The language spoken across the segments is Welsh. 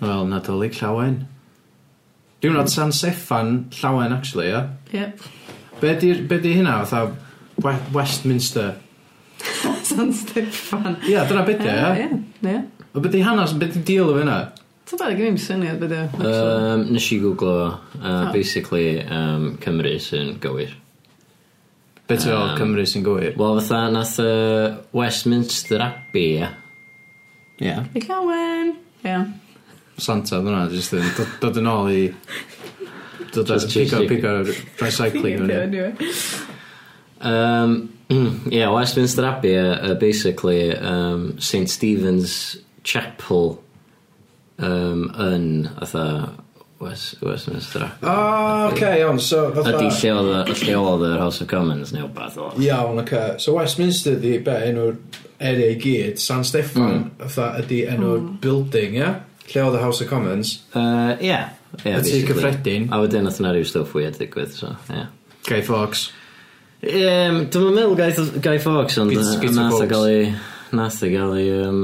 Wel, Nadolig Llawen. Diwrnod hmm. San Seffan Llawen, actually, ia? Yep. Be di, be di hynna, fatha We- Westminster? San Steffan. Ia, dyna beth ia? Ie, ie. O beth di hanes, beth di deal o hynna? Ta bada, gen i'n syniad beth yw. Um, nes i googlo, uh, ah. basically, um, Cymru sy'n gywir. Beth ti'n fel Cymru sy'n gywir? Wel, fatha, nath uh, Westminster Abbey, ia. Ie. I llawen. Ie. Santa fyna, jyst yn dod- dod yn ôl i... Dod yn Just pigo, pigo recycling fyny. Um, hmm, yeah, Westminster Abbey uh, uh, basically um, St Stephen's Chapel um, yn fatha West, Westminster Abbey. Ah, o, oce, iawn, so. Ydy lle oedd y- lle oedd yr House of Commons neu wbath o. Iawn, oce. So Westminster di, be, enw'r area i gyd, San Steffan, mm. fatha ydi enw'r hmm. building, ia? Lle oedd y House of Commons. Uh, yeah. Yeah, Y tŷ basically. cyffredin. A wedyn nath yna rhyw stwff weird digwydd, so, yeah. Guy Fawkes. Um, Dwi'n meddwl Guy, Guy Fawkes, ond Git- yy, Guy nath o Fawkes. gael ei... Nath o gael ei... Um,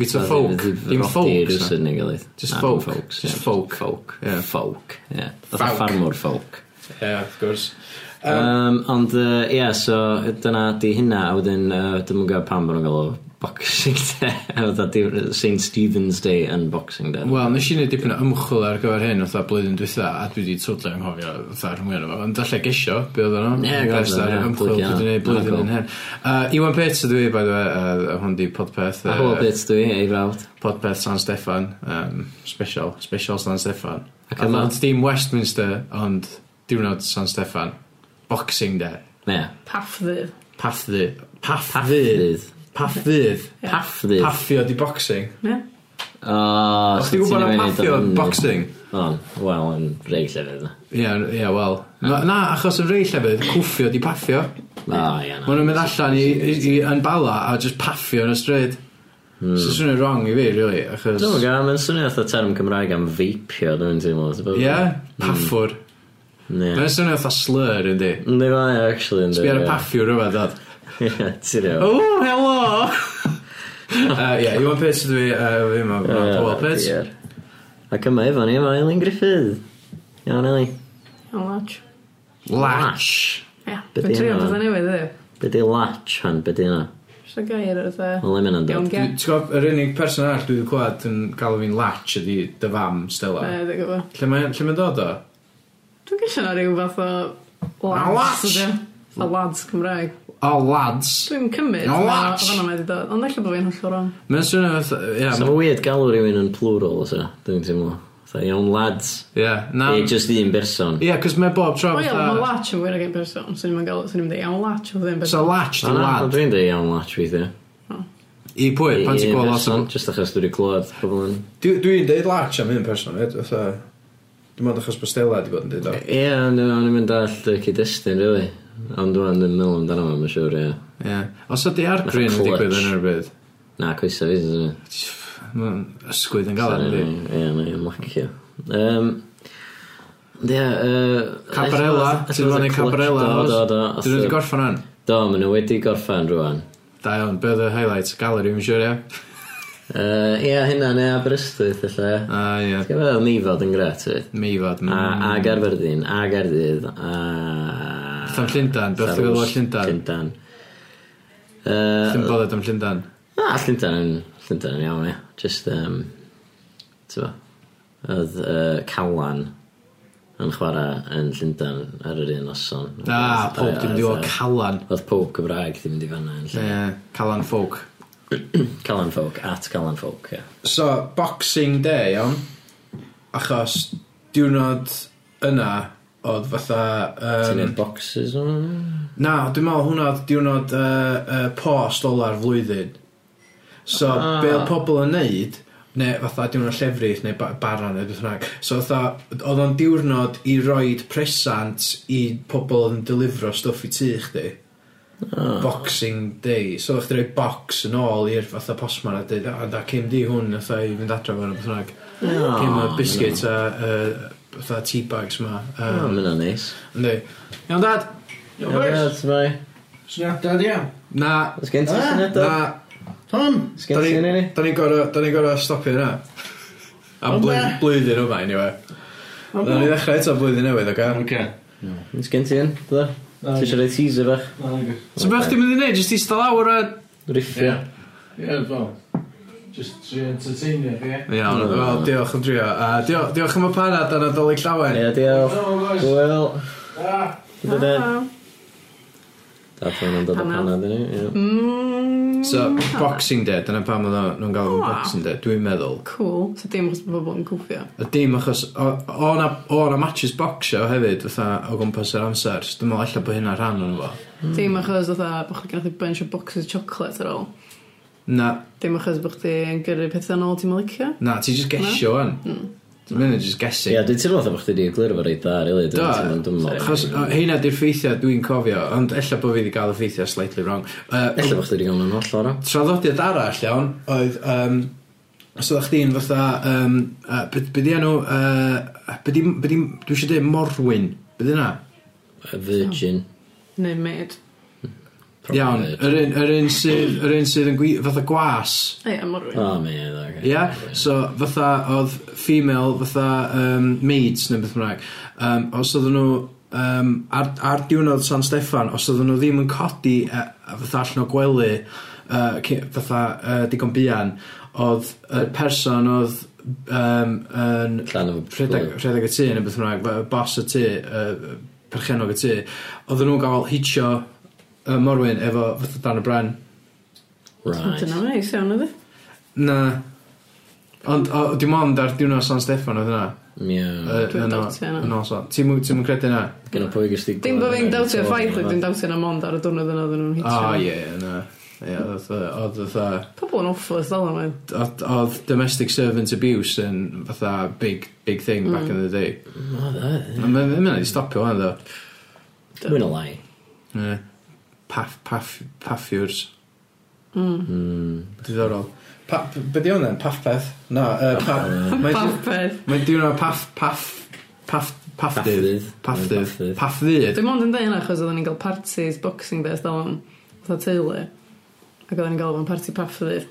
Gyda folk. Dim folk. sa. Rwy'n gael ei... Just Na, dim folk. folks, Just ie, folk. Folk. Ie. Folk, ie. Fatha Folk. ffarmwr folk. Ie, of course. Um, ond, uh, ie, so dyna di hynna, a wedyn, uh, dim yn gael pam bod nhw'n gael o Boxing Day. Fatha St Stephen's Day yn Boxing Day. Wel, nes i wneud dipyn o ymchwil ar gyfer hyn fatha blwyddyn dwytha a dwi wedi totally anghofio fatha rhan mwyaf o fo. Ond allai gesio, be oedd nhw? Ie, gafs ar ymchwil dwi wedi gwneud blwyddyn yn hyn. Uh, Iwan Pets i, by the way, uh, hwn di Podpeth. A hwyl Pets dwi, ei frawd. Podpeth San Steffan, um, special, special San Steffan. Ac yma? Ond Dim Westminster, ond diwrnod San Steffan. Boxing Day. Ie. Paffydd. Paffydd. Paffydd. Paffydd. Paffydd. Paffio di boxing. Ie. O, Os ti'n gwybod am paffio yn boxing? O, wel, yn rei llefydd. Ie, ie, wel. Na, na, achos yn rei llefydd, cwffio di paffio. O, ie. Ma' nhw'n mynd allan i, i, i, yn bala a just paffio yn y stryd. Mm. So swnio'n wrong i fi, really, achos... No, ga, mae'n swnio fatha term Cymraeg am feipio, dwi'n teimlo. Ie, hmm. paffwr. Mm. Mae'n swnio fatha slur, yndi. Yndi, mae'n actually, yndi. Sbi ar y paffiwr yma, dad. Ie, ti'n iawn. O, helo! uh, uh Ie, Iwan Pits ydw i, yy, fi yma, Paul Pits. Ac yma efo ni, yma Elin Griffith. Iawn, Elin. Iawn, Latch. Latch. Ie, Be' dwi'n di trio hynna? pethau newydd iddi. Be di latch han, be di hynna? Just a gair o'r Wel, le mynd yn dod. Iawn, Ti'n gwybod, yr unig person arall dwi wedi clywed yn cael fi'n latch ydi dy fam Stella. Ie, dwi'n gwybod. Lle mae'n lle mae'n dod o? Dwi'n gallu na rhyw fath o... Lats. Lats. ydyn. A lads Cymraeg. O, lads. Dwi'n cymryd. O, lads. Fanna mae wedi dod. Ond efallai bod fi'n hollol wrong. Mae'n swnio fatha... Yeah, so, mae weird galw rhywun yn plural, os yna. Dwi'n teimlo. Fatha iawn lads. Ie. Yeah, na. E, just un person. Ie, yeah, cos mae bob tro fatha... Wel, mae latch yn wir ag un person. Swn i'n gael, swn i'n dweud iawn latch o ddim person. So latch di lad. Dwi'n dweud iawn latch weithiau. I pwy? Pan ti'n gweld lot o... Just achos dwi'n clywed pobl yn... Dwi'n dweud latch am un person, fatha... Dwi'n meddwl achos bod Stella wedi bod yn dweud o. Ie, ond o'n i'n mynd all cyd-destun, really. Ond dwi'n ddim meddwl amdano fo, mae'n siŵr, ie. Ie. Os ydi argryn yn digwydd yn erbyd? Na, coesa fi, sy'n Mae'n ysgwydd yn gael, ynddi? Ie, mae'n lacio. Um, Ie, yy... Cabrella, ti'n fan i Cabrella, os? Do, do, do. Dyn nhw wedi gorffan hwn? Do, maen nhw wedi gorffan rwan. Da iawn, be oedd y highlights? Gallery, mi'n siŵr, ie? Uh, ia, hynna neu Aberystwyth, efallai. A, ie. Ti'n gwybod, Meifod yn gret, fyd? Meifod. Mm. A, a Garfyrddin, a Gardydd, a Fatha Llundan, beth ti'n gwybod Llundan? Llundan. Ti'n bothered am Llundan? Na, Llundan yn, Llundan yn iawn, ie. Just, um, ti'n Oedd uh, Calan yn chwarae yn Llundan ar yr un noson. Ah, pob dim di o Calan. Oedd pob Cymraeg ddim yn di fanna yn lle. Yeah, Calan Folk. Calan Folk, at Calan Folk, ie. So, Boxing Day, iawn. Achos diwrnod yna oedd fatha... Um, Ti'n neud boxes o'n... Na, dwi'n meddwl hwnna oedd diwrnod uh, uh, post ola'r flwyddyn. So, ah. be oedd pobl yn neud, neu fatha diwrnod llefrith neu baran neu beth bynnag. So, fatha, oedd o'n diwrnod i roed presant i pobl yn delifro stwff i tu chdi. Boxing Day. So o'ch chdi box yn ôl i'r fatha postman a dweud, a da cym di hwn fatha i fynd adra fo'n beth nag. Cym y biscuits a uh, fatha tea bags ma. Um, oh, mae'n neis. Ynddi. Iawn dad? Iawn dad, Iawn dad, Syniadad iawn? Na. Ys gen ti syniadad? Na. Tom? Os gen ti syniadad? Da ni'n gorau stopio yna. Am blwyddyn yma, anyway. Da ni ddechrau eto blwyddyn newydd, oce? Oce. Ys gen ti un, dda? Ti eisiau rhoi teaser bach? So beth ti'n mynd i wneud? Just eista lawr a... Riffio. Ie, fel. Just tri entertainio chi. Iawn, wel, diolch am drio. A diolch, diolch am y panad ar adolyg llawer. Ie, diolch. Wel. Da. Da. Da. Da. Da. Da. Da. Da. Da. Da. Da. So mm, Boxing Day, dyna pam oedd o- nhw'n galw fo'n Boxing Day, dwi'n meddwl. Cool. So dim achos bod pobl yn cwffio. A dim achos, o- o' 'na o' 'na matches boxio hefyd fatha o gwmpas yr amser, so dwi'n meddwl ella bod hynna rhan o'n fo. Mm. Dim achos fatha bod chdi gannu bunch o boxes chocolate ar ôl. Na, Dim achos bod chdi yn gyrru pethau nôl ti'n mylicio. na, ti just gesio wan. Mae hynna just guessing. Ie, dwi'n teimlo fatha bod chdi wedi egluro fo reit dda, rili. Do, achos heina di'r ffeithiau dwi'n cofio, ond ella bod fi wedi cael y ffeithiau slightly wrong. Uh, ella bod chdi wedi cael nhw'n holl o'r Traddodiad arall, iawn, oedd... Um, os oeddech chdi'n fatha... Um, uh, be di enw... Uh, be di... Dwi eisiau dweud morwyn. Be di na? A virgin. Neu maid. Iawn, yr un, yr un sydd, yr un sydd yn gwi... fatha gwas. Ie, am O, O, mi, dda. Ia, yeah? so fatha oedd female, fatha um, maids neu beth bynnag. Um, os oedden nhw um, ar, ar diwrnod San Steffan, os oedden nhw ddim yn codi e, a, fatha allan o gwely, uh, fatha uh, digon bian, oedd y person oedd um, yn rhedeg, rhedeg y tŷ neu beth bynnag, boss y tŷ, uh, perchenog y tŷ, oedden nhw'n gael hitio uh, Morwyn efo fatha dan y bren. Right. Dyna neis iawn oedd e? Na. Ond o, dim ond ar diwrnod San Steffan oedd yna. Ie. Dwi'n dawtio yna. Ti'n mwyn credu yna? Gen o pwy gysdi... Dim bod fi'n dawtio ffaith, dwi'n dawtio yna mond ar y diwrnod yna oedden nhw'n hitio. O, ie, na. Ie, oedd fatha... Pobl yn awful awfulous dal yma. Oedd domestic servant abuse yn fatha big, big thing back mm. in the day. Oedd e. Mae'n mynd i stopio hwn, ddo. Mwy'n o lai. Ie. Paff, paff, paffiwrs. Mm. Mm. Diddorol. Pa, be di Paff peth? Na, uh, paff peth. Mae'n diwrnod paff, paff, paff, paffdydd. Paffdydd. Paffdydd. Dwi'n mond yn dweud hynna achos oedden ni'n cael parties, boxing beth, dal o'n fatha teulu. Ac oedden ni'n cael ah, hmm. ah, o'n party paff paffdydd.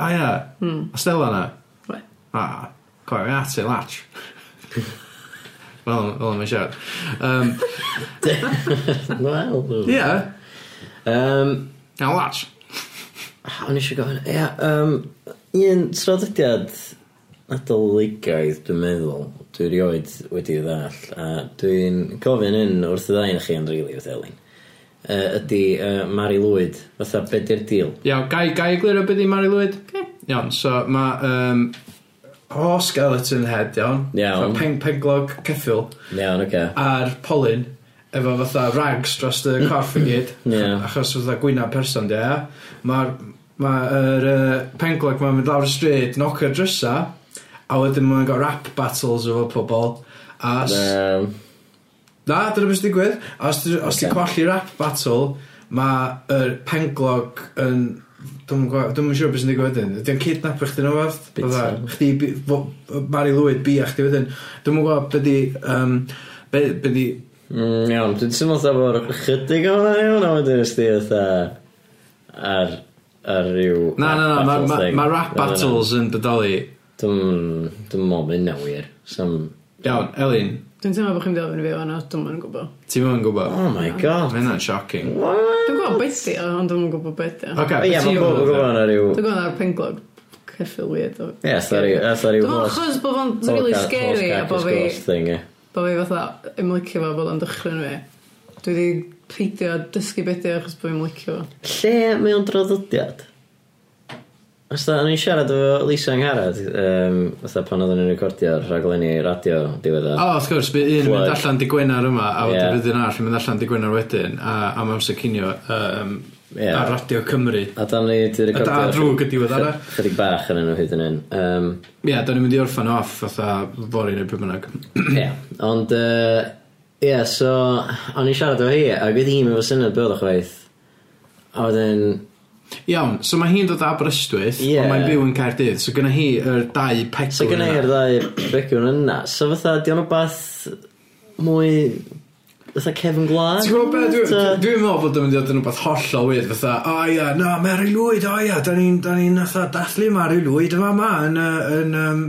A ia. A Stella na? We. A, coi, mae'n ati, latch. Wel, fel mae'n siarad. Um, Wel, Ie. Um, Gan Lach? O'n eisiau isio gofyn, ia um, un traddodiad adolygiaidd dwi'n meddwl dwi rioed wedi ddall, a dwi'n gofyn un wrth y ddain chi yn rili wrth Elin, uh, ydy uh, Mari Lwyd, fatha be 'di'r deal? Iawn, ga i, ga i egluro be 'di Mari Lwyd? Okay. Iawn, so mae um, o skeleton head iawn... Iawn. ...fatha peng- penglog ceffil. Iawn, ocê. ...a'r polyn efo fatha rags dros y corff i gyd. Ie. Achos fatha gwyna person, di ia. Mae'r ma er, uh, penglog ma'n mynd lawr y stryd, knock y drysa, a wedyn mae'n gael rap battles efo pobl. A... s- um. Na, dyna beth sy'n digwydd. A Os ti okay. Ocê. colli rap battle, mae'r er penglog yn... Dwi'n yn siŵr beth sy'n digwydd wedyn. Ydy'n kidnapio chdi nhw fath? Bita. Chdi, bi- fo- Mari Lwyd, bi a chdi wedyn. Dwi'n yn gwybod beth di... Um, be, be di Mm, iawn, dwi'n teimlo fatha bod chydig o hwnna'n iawn, a wedyn ysdi fatha ar, ar ryw... Na, na, na, mae ma, thing. ma rap battles yn bodoli. Dwi'n meddwl mynd na wir. Sam... Iawn, Elin. Dwi'n teimlo bod chi'n mynd ofyn i fi o'n dwi'n meddwl yn gwybod. Ti'n meddwl yn gwybod? Oh my god. Mae hynna'n shocking. Dwi'n gwybod beth di, ond dwi'n gwybod beth di. Ok, ie, mae'n gwybod gwybod na ryw... Dwi'n gwybod ar penglog ceffil weird. o. Ie, yeah, sorry, sorry. Dwi'n meddwl achos bod fo'n really scary a bod fi bod fi fatha ymlicio fo bod o'n dychryn fi. Dwi wedi peidio dysgu beth 'di o achos bod fi'n yn licio fo. Lle mae o'n draddodiad? Os da, o'n i'n siarad efo Lisa Angharad yym fatha pan oedden ni'n recordio'r rhaglenni radio diweddar. O wrth gwrs, bydd un yn mynd allan dy Gwener yma a wedyn bydd un arall yn mynd allan dy Gwener wedyn a am amser cinio um, Ie. Ar Radio Cymru. A da ni wedi recordio... A da drwg y diweddara. Chydig bach yn enw hyd yn un. Um, Ie, da ni'n mynd i orffan off fatha fori neu beth bynnag. Ie, ond... Ie, uh, yeah, so... O'n i siarad o hi, ac oedd hi'n efo syniad bywyd chwaith. A wedyn... Iawn, so mae hi'n dod Aberystwyth, yeah. ond mae'n byw yn Caerdydd, so gynna hi yr dau pecwn yna. So gynna hi'r ddau pecwn yna. So fatha, di o'n o bath mwy Fytha Kevin Glad? Ti'n gwybod beth? Dwi'n dwi, dwi meddwl bod yn mynd i fod yn rhywbeth hollol wyth. Fytha, o oh, ia, na, Mary Lwyd, o oh, ia, da ni'n ni, ni dathlu Mary Lwyd yma ma yn, yn um,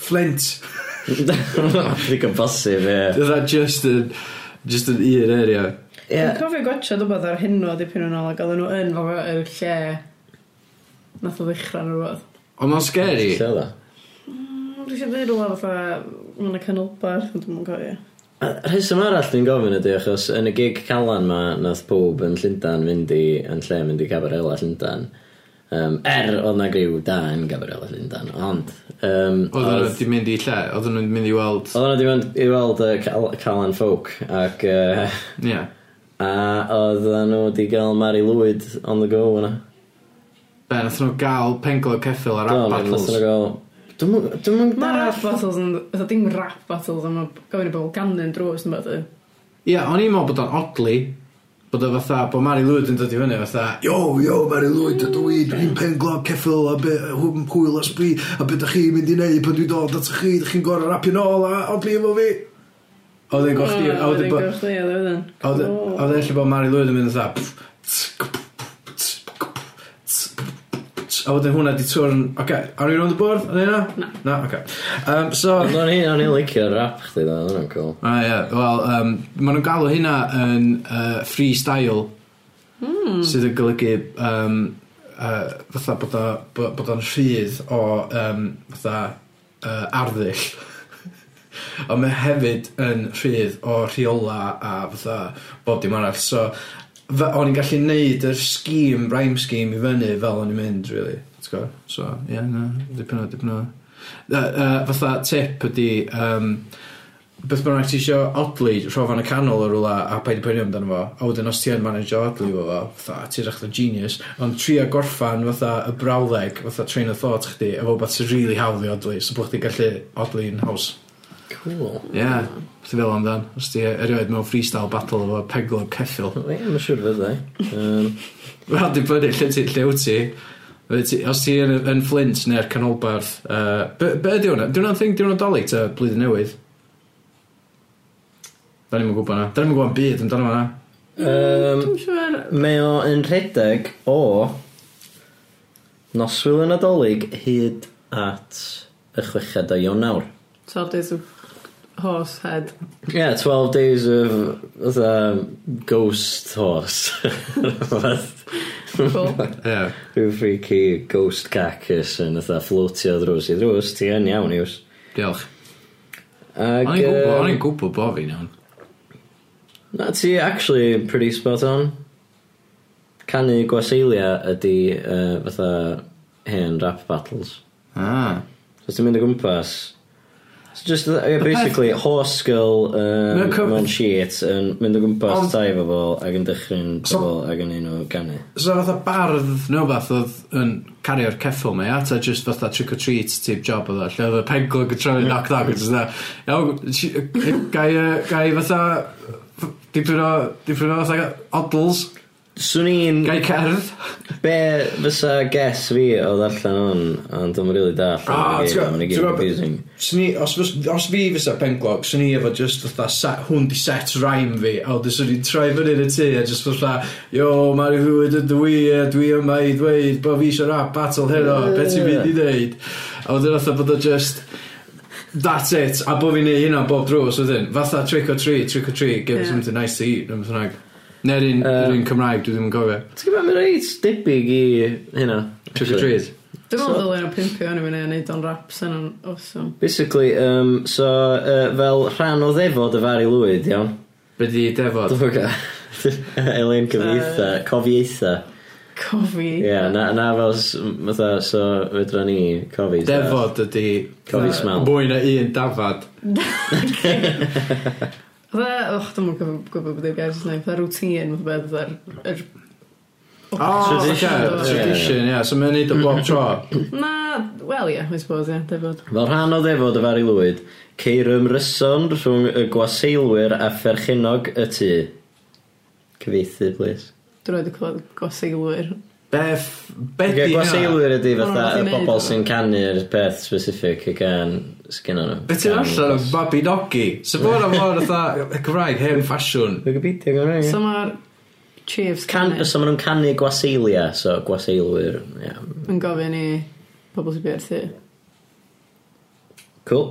Flint. Dwi'n bosib, ie. Fytha just yn, just yn un area. Yeah. Dwi'n cofio gotcha dwi'n ar hyn o dipyn yn ôl ac oedden nhw yn fawr y lle nath o ddechrau nhw rhywbeth. Ond mae'n scary. Dwi'n siarad mm, dweud rhywbeth fatha, mae'n y canolbar, dwi'n mwyn cofio. Rheswm arall dwi'n gofyn ydy achos yn y gig Calan 'ma nath pob yn Llundain fynd i... yn lle mynd i Gabarela Llundain. Um, er oedd 'na griw da yn Gabarela Llundain, ond... Um, oedd... Nhw wedi mynd i lle? Oedd nhw 'di mynd i weld... Oedd nhw wedi mynd i weld y Cal- Calan Folk ac uh, Ie. A oedd nhw wedi gael Mari Lwyd on the go yna. Be, nath nhw gael pengol ceffil ar ap battles? Do, wnaethon nhw gael... Dwi'm yn Mae rap dallt... battles yn... fatha dim rap battles ond ma' gofyn i bobl ganu'n drws yn 'wbath Ie, o'n i'n meddwl bod o'n oddly. Bod o fatha, bod Mari Lwyd yn dod i fyny fatha Yo, yo, Mari Lwyd, ydw i, dwi'n pen glog ceffyl a be, hwm hwyl a sbri a beth ydych chi'n mynd i neud pan dwi'n dod at chi, ydych chi'n gorau rapio nôl a oddly efo fi. Oedd e'n gochdi, a wedyn bod... Oedd e'n gochdi, oedd e'n... Oedd e'n lle bod Mari Lwyd yn mynd fatha pff, tsk, pff, a wedyn hwnna 'di twrn... Ocê, are you on the board am hynna? Na. Na, ocê. Um, so... Ond o'n i, o'n i'n licio rap chdi da. oedd cool. A ie, wel, yym, maen nhw'n galw hynna yn uh, freestyle. Mm. Sydd yn golygu, Um, uh, fatha bod o, bo- bod o'n rhydd o, um, fatha, uh, arddull. Ond mae hefyd yn rhydd o rheola a fatha bob dim arall. So f- o'n i'n gallu neud yr scheme, rhyme scheme i fyny fel o'n i'n mynd, really. T'w gwbod? So, ie, yeah, na, dipyn o, dipyn o... Uh, yy, fatha tip ydi, um, beth bynnag ti isio odli rhofan y canol o rwla a paid i pwynio amdano fo, a wedyn os ti yn manage odli fo fo, fatha, ti'n rach genius, ond trio gorffan fatha y brawleg, fatha train of thought chdi, efo beth sy'n really hawdd i odli, so bod chdi'n gallu odli'n haws. Cool. Ie. Yeah. Ti fel amdan, os ti erioed mewn freestyle battle efo peglo ceffil. Ie, mae'n siŵr fydda i. Um... Wel, di bynnu lle ti, lle wyt ti. ti. Os ti yn, yn Flint neu'r canolbarth, uh, be, be ydi hwnna? Di hwnna'n thing, di hwnna'n dalu ta blwyddyn newydd? Da ni'n gwybod na. Da ni'n gwybod byd amdano hwnna. Um, siŵr... Mae o yn rhedeg o noswyl yn adolyg hyd at y chweched o Ionawr. Saturdays of horse head. Yeah, 12 days of fatha ghost horse. cool. Yeah. Rhyw freaky ghost carcass yn fatha floatio drws i drws. Ti yn iawn, Iws. Diolch. Ag, o'n i'n gwybod, o'n i'n gwybod bo fi'n iawn. Na, ti actually pretty spot on. Canu gwaseilia ydy uh, fatha hen rap battles. Ah. So ti'n mynd o gwmpas So just uh, yeah, basically horse girl um, no, mewn sheet yn mynd o gwmpas ond... tai fo bobl ac yn dychryn so, so, ac yn un o canu. So fatha bardd neu beth oedd yn cario'r ceffil mae ata just fatha trick or treat type job oedd lle oedd y penglwg yn trefnu knock knock yn dda iawn gai, gai fatha dipyn o dipyn o fatha odls. 'Swn i'n... Gai cerdd? Be fysa guess fi o ddarllen hwn, ond dwi'n rili dallt... Ah, ti'n gwbod... 'Swn i... Os fys- os fi fysa penglog 'swn i efo just fatha se- hwn 'di set rhyme fi a wedyn 'swn i'n troi fyny yn y tŷ a just fatha Yo ma' hwyd yn dy a dwi yma i ddweud bo' fi eisiau rap battle heno, be ti'n mynd i ddeud? A wedyn fatha bod o just... that's it, a bo' fi'n neud hynna bob drws wedyn. Fatha trick or treat, trick or treat, give us something nice to eat, neu beth bynnag. Neu'r un, um, un Cymraeg, dwi ddim yn gofio. Ti'n gwybod, mae'n reit debyg i hynna. Trick or treat. Dwi'n meddwl ddylen nhw pimpio yn ymwneud a neud o'n rap sy'n o'n awesome. Basically, um, so uh, fel rhan o ddefod y fari lwyd, iawn. Be di defod? Dwi'n gwybod. Elen cyfieitha, uh, cofiaetha. Cofi? Ie, yeah, na, na fel, fatha, so fedra ni cofi. Defod ydi... Cofi smell. Mwy na un dafad. Fatha, och, dwi'n mwyn gwybod beth yw'r gair sy'n Saesneg, fatha routine, fatha beth, fatha'r... yr- Tradition. Tradition, ie, So mae'n neud o bob tro. Na, wel ie, I suppose, ie, defod. Fel rhan o ddefod y fari lwyd, ceir ymryson rhwng y gwaseilwyr a pherchenog y tŷ. Cyfeithi, please. Dwi'n rhaid i clywed goseilwyr. beth f- be di hynna? gwaseilwyr ydy fatha y Wel, neud pobl o. sy'n canu'r peth specific y gan sgynna nhw. Beth ti'n allan o Babi Nogi? So bod am o'r fatha Cymraeg hen ffasiwn. Wikipedia Cymraeg. So mae'r Chiefs Can, canu. So maen nhw'n canu gwaseilia, so gwaseilwyr. Yeah. Yn gofyn i pobl sy'n bwerthu. Cool.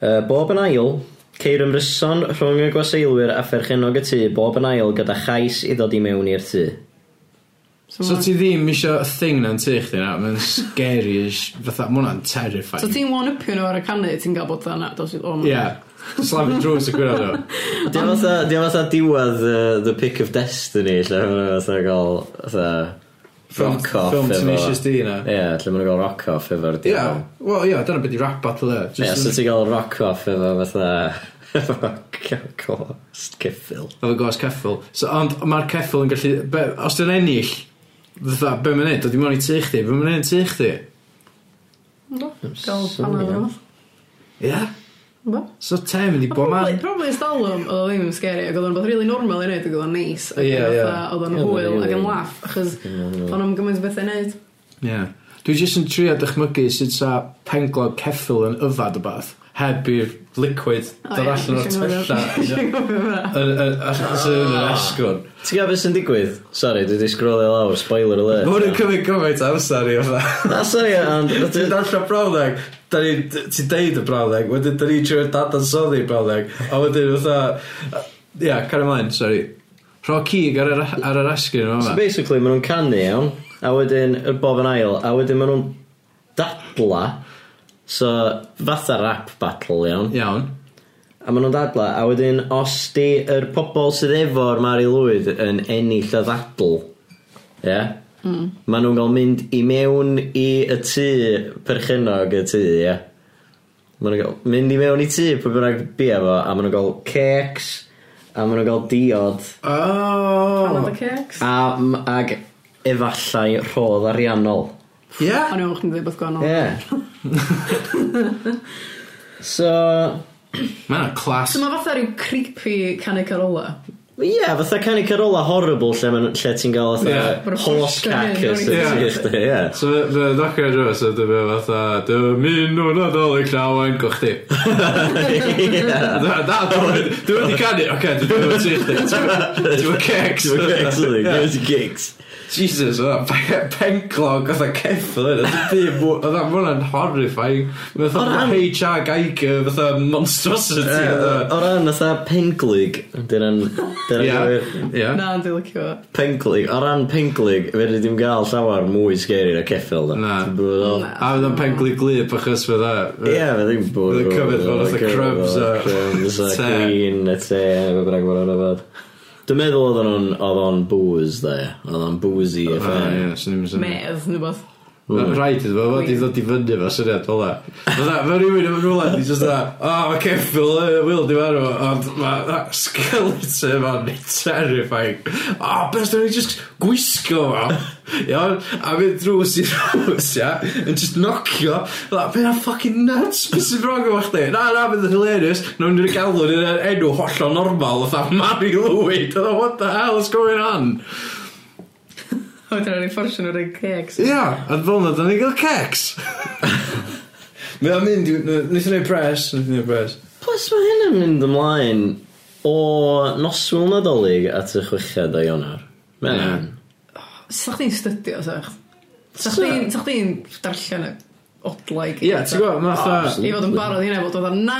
Uh, bob yn ail, ceir ymryson rhwng y gwaseilwyr a pherchenog y tŷ bob yn ail gyda chais i ddod i mewn i'r tŷ. So ti ddim isio thing na'n tŷ chdi na, mae'n scary as... Fatha, mae hwnna'n terrifying. So ti'n one-upio nhw ar y canu, ti'n gael bod yna, dos i... Oh, yeah. i drws y gwirionedd nhw. Di o'n fatha, di fatha diwedd uh, The Pick of Destiny, lle mae'n fatha gael, fatha... Rock off Film Tenacious D na. Ie, yeah, lle mae'n gael rock off efo'r diwedd. Yeah. Wel, ie, yeah, dyna beth i rap battle e. Ie, so ti'n gael rock off efo fatha... Efo ghost ceffil. Efo gos ceffil. So, ond mae'r ceffil yn gallu... Os dyn ennill, Fatha, be mae'n neud? Dod i mewn i tu chdi? Be mae'n neud tu chdi? Ynddo. Gael panad yn off. Ia? Ynddo. So te mynd i bo man. Probably Stalwm, oedd o ddim yn scary, ac oedd o'n beth really normal i wneud, ac oedd o'n neis, ac oedd o'n hwyl, ac yn laff, achos o'n o'n gymaint o bethau i wneud. Ie. Dwi jyst yn trio dychmygu sut 'sa penglog ceffil yn yfad yfed bath heb i'r liquid dod allan o'r tylla... ...yn yn achos yn yr esgwn. Ti'n gwbod beth sy'n digwydd? Sorry, dwi 'di scrollio lawr, spoiler alert. Ma' hwn yn cymryd gymaint o amser i fatha... Na sori ond... Ti'n darllen brawddeg, dan ni... ti'n deud y brawddeg, wedyn da ni'n trio dadansoddi brawddeg, a wedyn fatha... Ia, car ymlaen, sorry Rho cig ar yr, ar yr esgyn yma. So basically, maen nhw'n canu, iawn. A wedyn y bob yn ail. A wedyn maen nhw'n dadla. So fatha rap battle iawn. Iawn. A maen nhw'n dadla. A wedyn os di yr pobol sydd efo'r Mari Lwyd yn ennill y ddadl. Ie. Yeah? Mm. Maen nhw'n cael mynd i mewn i y tŷ perchenog y tŷ, ie. Yeah? Maen nhw'n cael mynd i mewn i tŷ pwy bynnag bia fo, a maen nhw'n cael cakes, a maen nhw'n cael diod. Oh! Pan oedd y cakes? A, ag efallai rhodd ariannol. Ie? Yeah? O'n i'n meddwl chdi'n dweud beth gwahanol. Ie. so... Mae'n a clas. So mae fatha rhyw creepy canu carola. Ie, yeah, fatha canu carola horrible lle, man, lle ti'n gael fatha yeah. horse cackers. Ie. So fe doctor drwy, so dy fe fatha, dy mynd nhw'n adolyg llawen go chdi. Na, na, dwi wedi canu, oce, dwi wedi canu chdi. Dwi'n cecs. Dwi'n cecs, dwi'n cecs. Jesus, oedd penclog, oedd ceffyl, oedd ma hwnna'n horrifying. Oedd o'n HR Geiger, oedd o'n monstrosity. O ran, oedd penclig. Dyna'n... Ia. Na, dwi'n licio fo. Penclig, o ran penclig, fe ddim gael llawer mwy scary na ceffyl. Na. A oedd o'n penclig glyb, achos fe dda. Ie, fe ddim bwyd. Oedd o'n cyfyd fel oedd y crubs a... Crubs a green, a te, fe bynnag mor o'n Dwi'n meddwl oedden nhw'n... oedd o'n booze there, Oedd o'n boozy affair. Mae as the rywbeth. Ma' rhaid iddo fo fod i ddod i fyny fo syniad fel 'na. Fatha ma' rywun yn rhywle, 'di just da, "O mae ceffil, yn y wil 'di marw. Ond mae skeleton yma'n terrifying. O be os nawn ni jyst gwisgo fo? Iawn? A mynd drws i drws ia? Yn just nocio. Fatha be' fucking nuts, beth sy'n wrong efo chdi? Na na fydd yn hilarious. Nawn ni'n galw ni'n yn enw hollol normal fatha Mary Lwyd fatha what the hell is going on? A wedyn o'n fforsio nhw'n rhaid cecs. Ia, a fel yna, da'n i'n gael cecs. Mae o'n mynd, i- n- wnaethon ni pres, wnaethon ni pres. Plus mae hyn yn mynd ymlaen o noswyl nadolig at y chweched o Ionar. Ie. Men. Sa chdi'n studio, sa chdi? Sa chdi'n sa chdi'n darllen y odlaig? gyd? Ia, ti'n gwybod, mae fatha... I fod yn barod i hynna fod oedd na,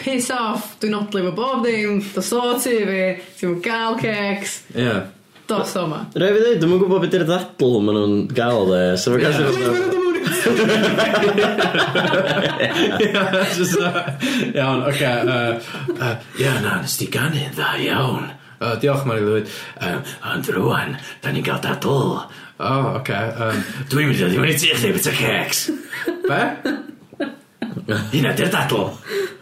piss off, dwi'n odlu fo bob dim, dy so ti fi, ti'n gael cecs, Ia dos o ma. Rai fi ddweud, dwi'n mwyn gwybod beth yw'r ddadl maen nhw'n gael dde. So fe gallu... Iawn, oce. Ia, na, nes ti ganu dda iawn. Uh, diolch, Mari Lwyd. Um, ond rwan, da ni'n gael dadl. O, oh, oce. Okay. Um, Dwi'n mynd i ddod i wneud ti chdi beth cecs. Be? Hynna di'r dadl.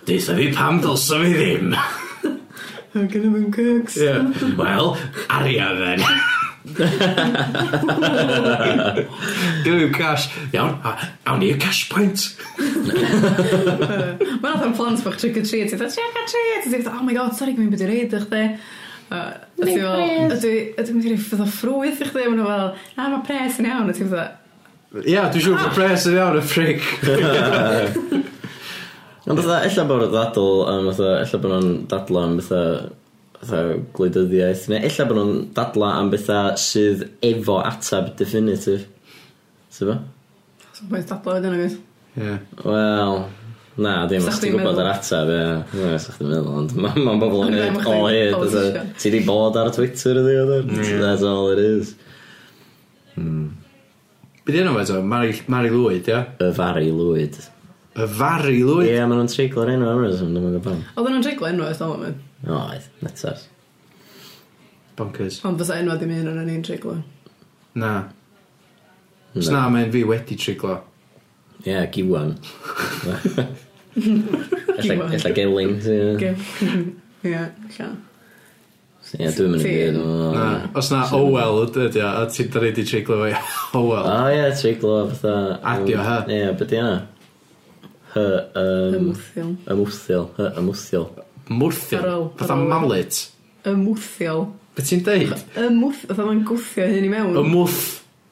Deitha fi pam dylsa fi ddim. Mae gen i ddim cyrgs. Ie. Wel, arian then. Gynnu fi'm cash. Iawn, a awn ni y cash point. Mae'n oedd yn plant bach trick or treat. Ti'n dweud, trick or treat. Ti'n dweud, oh my god, sorry, gwyn byd i'r reid i chdi. Ydw i'n fel, ydw i'n ffydd o ffrwyth i chdi. Mae'n fel, na, mae pres yn iawn. Ti'n dweud, Ia, dwi'n siŵr bod ah. pres yn iawn y ffrig Ond fatha ella bod nhw'n ddadl am fatha... Ella bod nhw'n dadla am fatha fatha gwleidyddiaeth neu ella bod nhw'n dadla am bethau sydd efo ateb definitive. Tibod? Sa'n pwynt dadlau wedyn o oes? Ie. Wel, na, dim os ti'n gwybod yr ateb, ie. Ie, os ti'n meddwl, ond mae'n bobl yn gwneud all hyd. Ti di bod ar Twitter ydi o e? That's all it is. Hmm. Bydd enw eto, Mari Lwyd, ia? Y Fari Lwyd. Y Fari Lwyd? Ie, yeah, maen nhw'n treiglo'r enw Emerson, dwi'n meddwl pam. Oedden nhw'n treiglo enw eithaf o'n mynd? O, oedd, netas. Bonkers. Ond fysa enw ddim un o'n ni'n treiglo. Na. Os na, mae'n fi wedi treiglo. Ie, yeah, giwan. Ella gelin. Ie, lla. Ie, dwi'n mynd i gyd. Os na Owel ydy o, a ti'n dod i treiglo fe Owel. O ie, treiglo fatha... Adio, ha? Ie, beth i yna? Hy, yym... Ymwthiol. Ymwthiol. Hy, ymwthiol. Mwthiol? Fatha mallet? Ymwthiol. Be ti'n deud? Ymwth... Fatha mae'n gwthio hyn i mewn. Ymwth...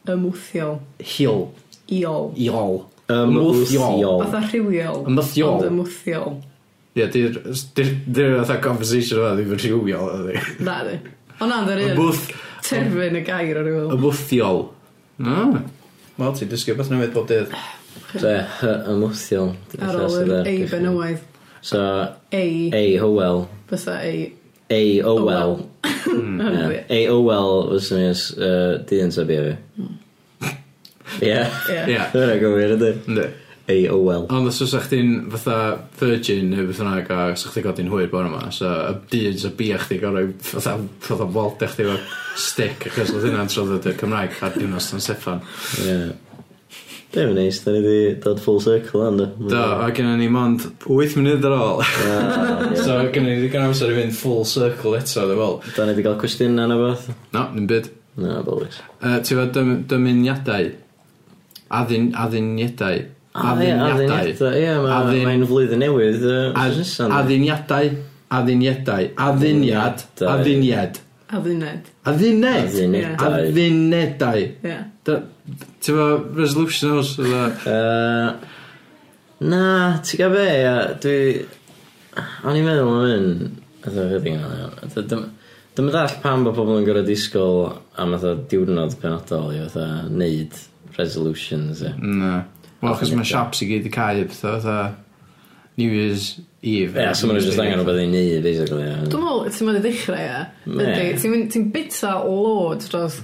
Ymwthiol. Hiol. Iol. Iol. Ymwthiol. Fatha rhywiol. Ymwthiol. Ond ymwthiol. Ie, di'r... Di'r fatha conversation yma ddim yn rhywiol. ydi. Na, di. O na, dy'r un terfyn y gair o'r rhywiol. Ymwthiol. Ah. Wel, ti'n dysgu beth newydd bob dydd. Be? Hy Amwthiol. Ar ôl yr ei benywaidd. So... Ei. Ei Hywel. Fysa ei... Ei Owel. Ei Owel fysa ni as uh, dyn sa fi fi. Ie. Ie. Dyna gywir ydy. Ynddi. Ei Owel. Ond os oes chdi'n fatha virgin neu beth yna a os chdi godi'n hwyr bore yma, so y dyn sa bia chdi gorau fatha, fatha wald chdi efo stick achos oedd hynna'n trodd y Cymraeg a diwnos Stan Steffan. Ie. Dim yn neis, da ni wedi dod full circle ond. Do, a gen ni mond 8 munud ar ôl. Ah, so gen ni wedi gan amser i fynd full circle eto, dwi'n fel. Da ni wedi cael cwestiynau na beth? No, dim byd. Na, bolis. Uh, Ti'n fawr dym, dymuniadau? Addyn, addiniadau? Addiniadau. Ah, ie, mae'n flwyddyn newydd. Addiniadau. Addiniadau. Addiniad. Addiniad. A funed. A funed? A funedau. A funedau. Ie. Ti'n fawr resolution os? Uh, na, ti'n gael be? Dwi... O'n i'n meddwl am hyn. Dwi'n meddwl am hyn. Dwi'n pam bod pobl yn gorau disgwyl am fatha diwrnod penodol i fatha neud resolutions. Ie. Na. Wel, achos mae shops i gyd i cael pethau fatha New Year's Eve. Ie, so maen nhw jyst angen beth i neud, basically. ie. Dwi'n meddwl, ti'n mynd i ddechrau, ie. Ne. Ydy, ti'n mynd- Ti'n bita loads dros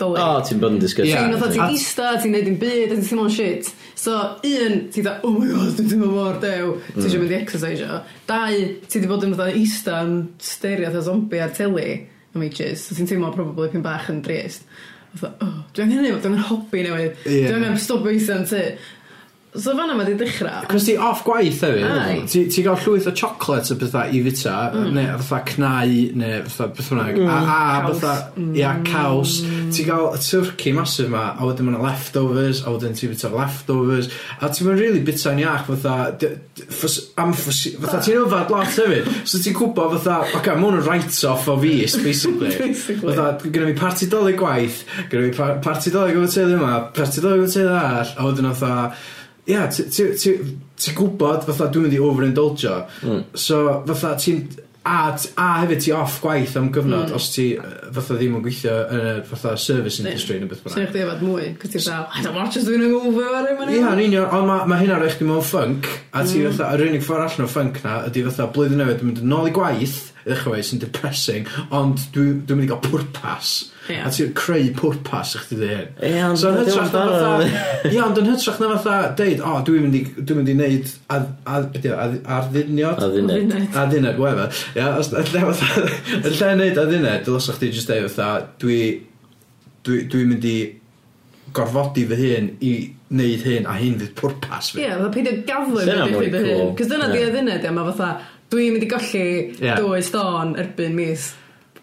dolyg. O, ti'n bod yn disgusting. Ie. Ti'n fatha ti'n eista, ti'n neud yn byd, a ti'n teimlo'n shit. So, un, ti'n dda, oh my god, dwi'n teimlo mor dew, ti eisiau mm. mynd i exercise o. Dau, ti di bod yn fatha eista yn sterio atho zombi ar teli am ages. So, ti'n teimlo probably pyn bach yn drist. Fatha, oh, dwi'n angen neud, dwi angen hobi newydd. dwi'n angen stop eista yn tu. So fanna mae 'di dechrau... Cos ti off gwaith hefyd... Ti, ...Ti gael llwyth o chocolate a bethau i fita, mm. neu fatha cnau neu fatha beth bynnag. Mm. a, a fatha ia, mm. caws. Ti gael y turkey massive ma a wedyn mae'n leftovers a wedyn ti bwyta leftovers. A ti'n mynd really bwyta'n iach fatha ffos, am ffos, fatha ti'n yfad lot hefyd. So ti'n gwybod fatha ok, mae hwn yn write-off o fis basically, basically. fatha gyda mi parti dolyg gwaith gyda mi parti dolyg o'r teulu yma parti dolyg o'r teulu arall a wedyn fatha Ia, ti ti ti ti'n gwybod fatha dwi'n mynd i overindulgio, hmm. so fatha ti'n... A a hefyd ti off gwaith am gyfnod hmm. os ti yy fatha ddim yn gweithio yn y fatha service industry neu beth bynnag. 'Swn i chdi mwy, cos ti'n dal, I don't watch os dwi'n hungover every Ia, yn union, ond mae ma' hynna rhoi chdi mewn ffync, a ti hmm. fatha, yr unig ffordd allan o ffync 'na ydy fatha blwyddyn newydd mynd yn ôl i gwaith, i ddechrau efo sy'n depressing, ond dwi dwi'n mynd i gael pwrpas. Ia. A ti'n creu pwrpas eich di hyn. Ie, ond so, hytrach na fatha... Ia, ond yn hytrach na fatha deud, o, dwi'n mynd i, dwi mynd i neud ardduniad. Ardduniad. Ardduniad, whatever. Ia, yn lle neud ardduniad, dylsach chdi just deud fatha, dwi... Dwi'n mynd i gorfodi fy hun i wneud hyn a hyn fydd pwrpas fi. Ie, yeah, peidio gaflu fy hun. Cos dyna yeah. di a ia, mae fatha, dwi'n mynd i golli yeah. dwy stôn erbyn mis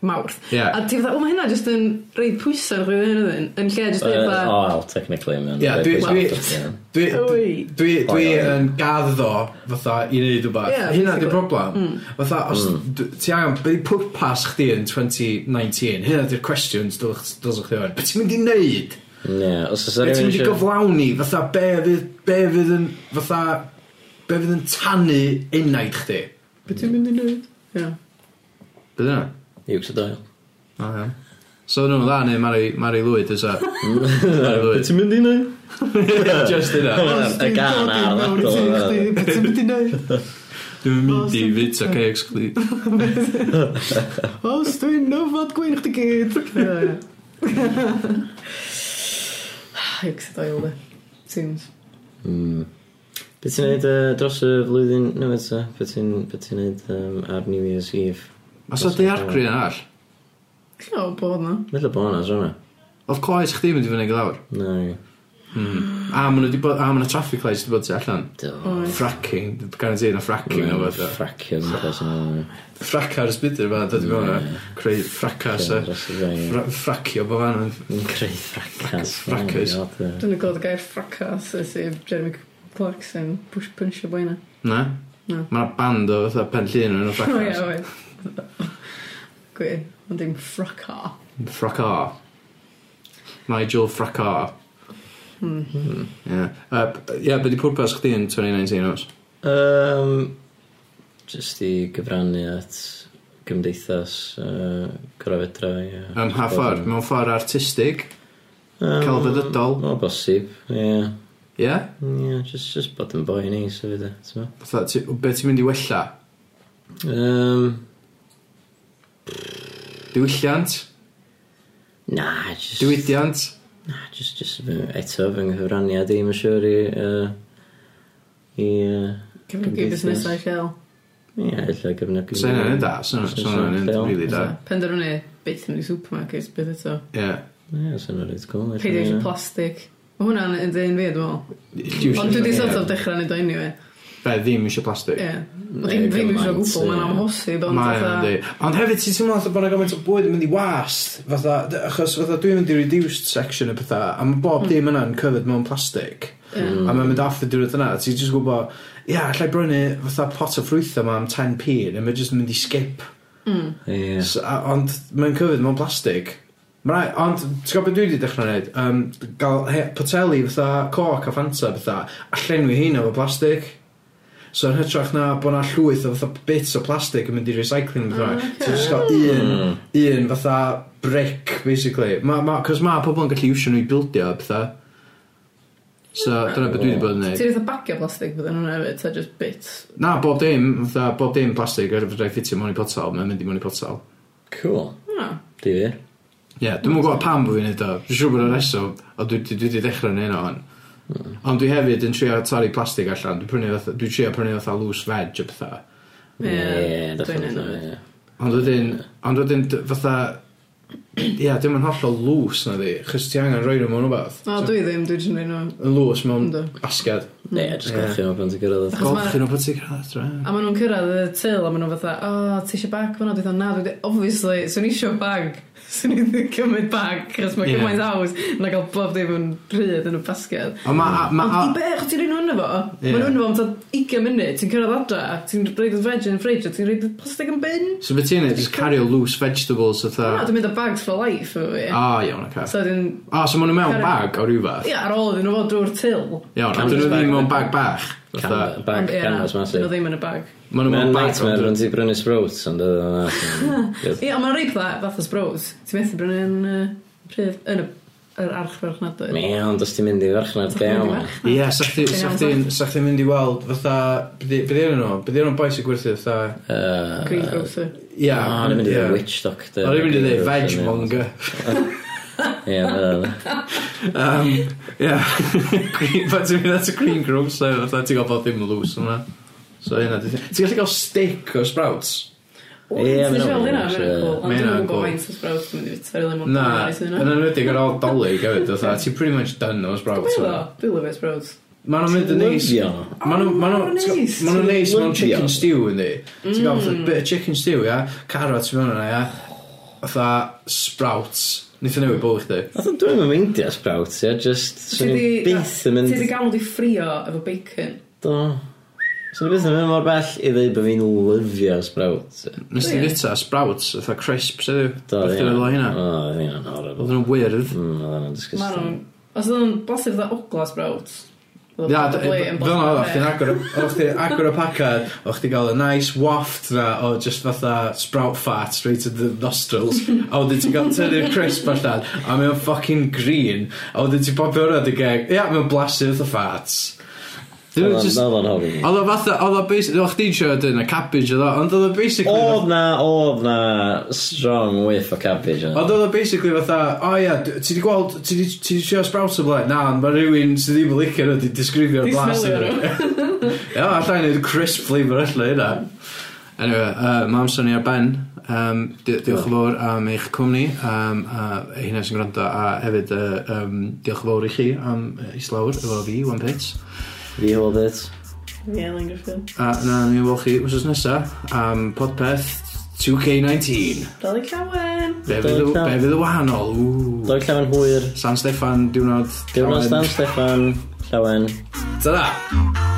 mawrth. Yeah. A ti fatha, o, mae hynna jyst yn reid pwysau chwi hyn ydyn, yn lle jyst dweud fatha... O, wel, technically, mae'n yeah, dwi, dwi, dwi, dwi, dwi, dwi yn gaddo fatha i wneud rhywbeth. Yeah, hynna di'r broblem. Mm. Fatha, os mm. ti angen, beth i pwrpas chdi yn 2019? Hynna di'r cwestiwn dylsach chdi o'n. Beth ti'n mynd i wneud? Yeah, os oes rhywun eisiau... gyflawni, fatha, be fydd, be fydd yn, fatha, be fydd yn tannu enaid chdi? Beth ti'n mynd i wneud? Yeah. Beth yna? Iws y Doyle. O iawn. So nhw'n dda neu Mari, Mari Lwyd ysa? Be ti'n mynd i neud? Just yna. Y gan ar ddadl. Beth ti'n mynd i neud? Dwi'n mynd i fyd o cakes chdi. Os dwi'n nofod gwein chdi gyd. Iws a Doyle. Seems. Mm. Be ti'n neud uh, dros y flwyddyn newydd ta? Be ti'n neud um, ar New Year's Eve? Oes 'na daeargryn arall? Dwi'n o bod 'na. Ella bod 'na, 'sa hwnna. Oedd coes chdi mynd i fyny ac i lawr? Nagoedd. Hmm. A maen nhw 'di bod... a ma' 'na traffic lights 'di bod tu allan. Do. Fracking. Guaranteed na ffracking neu rywbeth. Ffracio'n gwmpas yn ôl. Ffracio'r spider yma, dod i mewn a creu ffracas a ffracio bo fan. Creu ffracas. Ffracas. Dwi'n gwybod y gair ffracas ys i Jeremy Clarkson push punch o bwyna. Na? Na. Mae band o fatha pen llun yn y ffracas. O ie, oed. Gwi, ond dim ffraca. Ffrocar. Nigel Ffrocar. Mm. Mm, Ie, hmm. yeah. uh, yeah, be di pwrpas chdi yn 2019 os? Um, just i gyfrannu at gymdeithas uh, gorafedra. Yeah. Ym half ffordd, mewn ffordd artistig, um, celfyddydol. O, bosib, ie. Yeah. Ie? Yeah? Yeah, just, just bod yn boi ni, sef ydy. Beth ti'n mynd i wella? Um, Diwylliant. Na, just... Diwydiant. Na, just, just eto fy nghyfraniad i, mae'n siŵr i... Uh, i uh, Cefnogi busnesau lleol. Ie, illa gyfnogi. Sa'n yna'n da, sa'n yna'n hynny'n rili da. Penderfynu beth mynd i supermarket, beth eto. Ie. Ie, sa'n hynny'n reit cool. Peidio eisiau plastig. Mae hwnna'n un dyn fi, dwi'n meddwl. Ond dwi wedi sort of dechrau neud o anyway be, ddim eisiau plastig. Ie. Mm, ddim ddim eisiau gwbl, mae'n amhosib. Mae o'n di. Ond hefyd, ti'n teimlo fatha bod yna gymaint o bwyd yn mynd i wast, fatha, achos fatha dwi'n mynd i reduced section y pethau, a mae bob hmm. dim yna'n cyfyd mewn plastig. Mm. A mae'n mynd off y diwrnod yna, ti'n just gwybod, ia, yeah, allai brynu fatha pot o ffrwythau ma am 10p, neu mae'n just mynd i skip. Mm. Yeah. So, ond mae'n cyfyd mewn plastig. Mae ond, ti'n gwybod beth dwi wedi dechrau gwneud? Um, gael he, poteli fatha coc a fanta fatha, a llenwi hyn efo plastig. So yn hytrach na bod 'na llwyth o fatha bits o plastig yn mynd i recycling neu beth bynnag, ah, ti jyst cael un, hmm. un fatha brick basically. Ma', ma', cos mae pobl yn gallu iwsio nhw i bildio a pethau. So dyna beth dwi wedi bod yn neud. Ti'n eitha bagio plastig fydden nhw'n hefyd, ta just bits? Na, bob dim, fatha bob dim plastig ar fydra i ffitio mewn i potel, mae'n mynd i mewn i potel. Cool. Na. Di fi. Ie, yeah, dwi'n mwyn gwybod pam bod fi'n neud o. Dwi'n siŵr bod o'r reswm, a dwi wedi dechrau neud o hon. Hmm. Ond dwi hefyd yn trio torri plastig allan. Dwi'n prynu fatha... Dwi'n trio prynu fatha loose veg o pethau. Ie, Ie, dwi'n definitely, ie. Ond wedyn, ond wedyn d- fatha, ia, dim yn hollol loose na di, chys ti angen rhoi nhw mewn rhywbeth. O, dwi ddim, dwi jyst yn rhaid nhw. Yn loose mewn Yndw. Neu, yeah, just golchi nhw pan ti'n cyrraedd adra. Golchi nhw pan ti'n cyrraedd adra. A maen nhw'n cyrraedd y tyl, a maen nhw'n fatha, o, ti eisiau bag fan'na? Dwi'n na, dwi obviously, swn i eisiau bag. Swn i ddim cymryd bag, chos mae yeah. gymaint awes na gael bob dim yn rhyd yn y basged. Ond ma, ma, ma, Ond i bech, ti'n rhan hwnna fo? Yeah. Mae'n hwnna fo am ta 20 munud, ti'n cyrraedd adra, ti'n rhaid y veg yn y ffridge, ti'n rhaid y plastig yn bin. So beth ti'n neud, just cario loose vegetables o tha... Na, dwi'n mynd â bags for life, o fi. O, iawn, oce. So, so maen nhw mewn bag o rhywbeth? Ia, ar ôl iddyn nhw fod drwy'r til. Iawn, a dyn nhw ddim mewn bag bach. Can- Bag canvas massive. Oedd o ddim yn y bag. Maen nhw Mae'n mewn bag. nightmare ond- ti brynu sprouts ond oedd o'n Ie, ond mae'n rhaid fath fath o sprows. Ti'n methu brynu yn y pryd, yn y yr archfarchnadoedd. Mi, ond os ti'n mynd i farchnad gael. Ie, sa chdi- sa chdi'n sa chdi'n mynd i weld fatha... Bydd i'n nhw? Bydd i'n nhw'n boes i gwerthu fatha... Greengrocer. Ie. O'n i'n mynd i ie. ddweud witch doctor. O'n i'n mynd i ddweud veg monger. Ie, mae hwnna'n... Yym, ie. Pan ti'n mynd at y cream grocer, fatha ti'n gael bod ddim yn loose yna. So hynna, di- ti'n gallu cael steak o sprouts? Ie, Ie, ma' hynna'n hwnna'n cool. Ond Ma' dwi'm hynna'n yn cool. faint o sprouts dwi'n mynd i fita'r lemon Na, pie yn yna. enwedig ar ôl dolyg hefyd, fatha, ti'n pretty much done o sprouts. Dwi'n ddo, dwi'n lyfio sprouts. Ma' nhw'n mynd yn neis. Lyfio. Ma' nhw'n ma' nhw'n- oh, ti'n gwbod- ma' nhw'n neis mewn chicken stew, yndi? Ti'n gael mm. bit of chicken stew, ia? Carrots mewn yna, ia? Fatha sprouts. Nid o newid bwyd i chdi. Oedd o'n dwi'n meindio sprouts, ia, just... Ti di- byth yn mynd... Ti wedi gael nhw 'di ffrio efo bacon. Do. So byth yn mynd mor bell i ddweud bod fi'n lyfio sprouts. ia. Nes ti fita sprouts, fatha crisps ydw. Do, Beth yw'n fel hynna? O, oedd hynna'n horrible. Oedd nhw'n weird. Mm, oedd hynna'n Maen disgusting. nhw'n... Os oedd nhw'n bosib dda ogla sprouts. Na, fel 'na oedd o, o'ch chdi'n agor o'ch chdi'n agor y pacad, o'ch chdi'n cael y nice waft 'na o just fatha sprout fat straight to the nostrils a wedyn ti'n cael tynnu'r crisp allan a mae o'n ffocin green a wedyn ti'n popio hwnna a 'di geg, ia, mae o'n blasu fatha farts. Oedd o'n just... horrible. Oedd o fatha, oedd o basically, o'ch di'n siarad yn y cabbage oedd o, ond oedd o basically... Oedd na, oedd na strong whiff o cabbage. Ond oedd o basically fatha, o oh, ia, ti di gweld, ti di, ti di siarad sprouts o blaen? Na, ond mae rhywun sydd ddim yn licio nhw di disgrifio'r blas. Di smelio nhw. Ia, allai neud crisp flavour allan hynna. Anyway, uh, mam Sonny ar Ben, um, di diolch yn fawr am eich cwmni, um, a hynna sy'n gwrando, a hefyd uh, um, diolch yn fawr i chi am islawr efo fi, One Pits. Fi hold it. Fi Elin Griffin. A na, ni'n weld chi wrsos nesa am podpeth 2K19. Dolig cawen. Be fydd y- be fydd y wahanol? Ww. Doi llawen hwyr. San Steffan, diwrnod. Diwrnod llawen. Stan Steffan, llawen. Ta-da!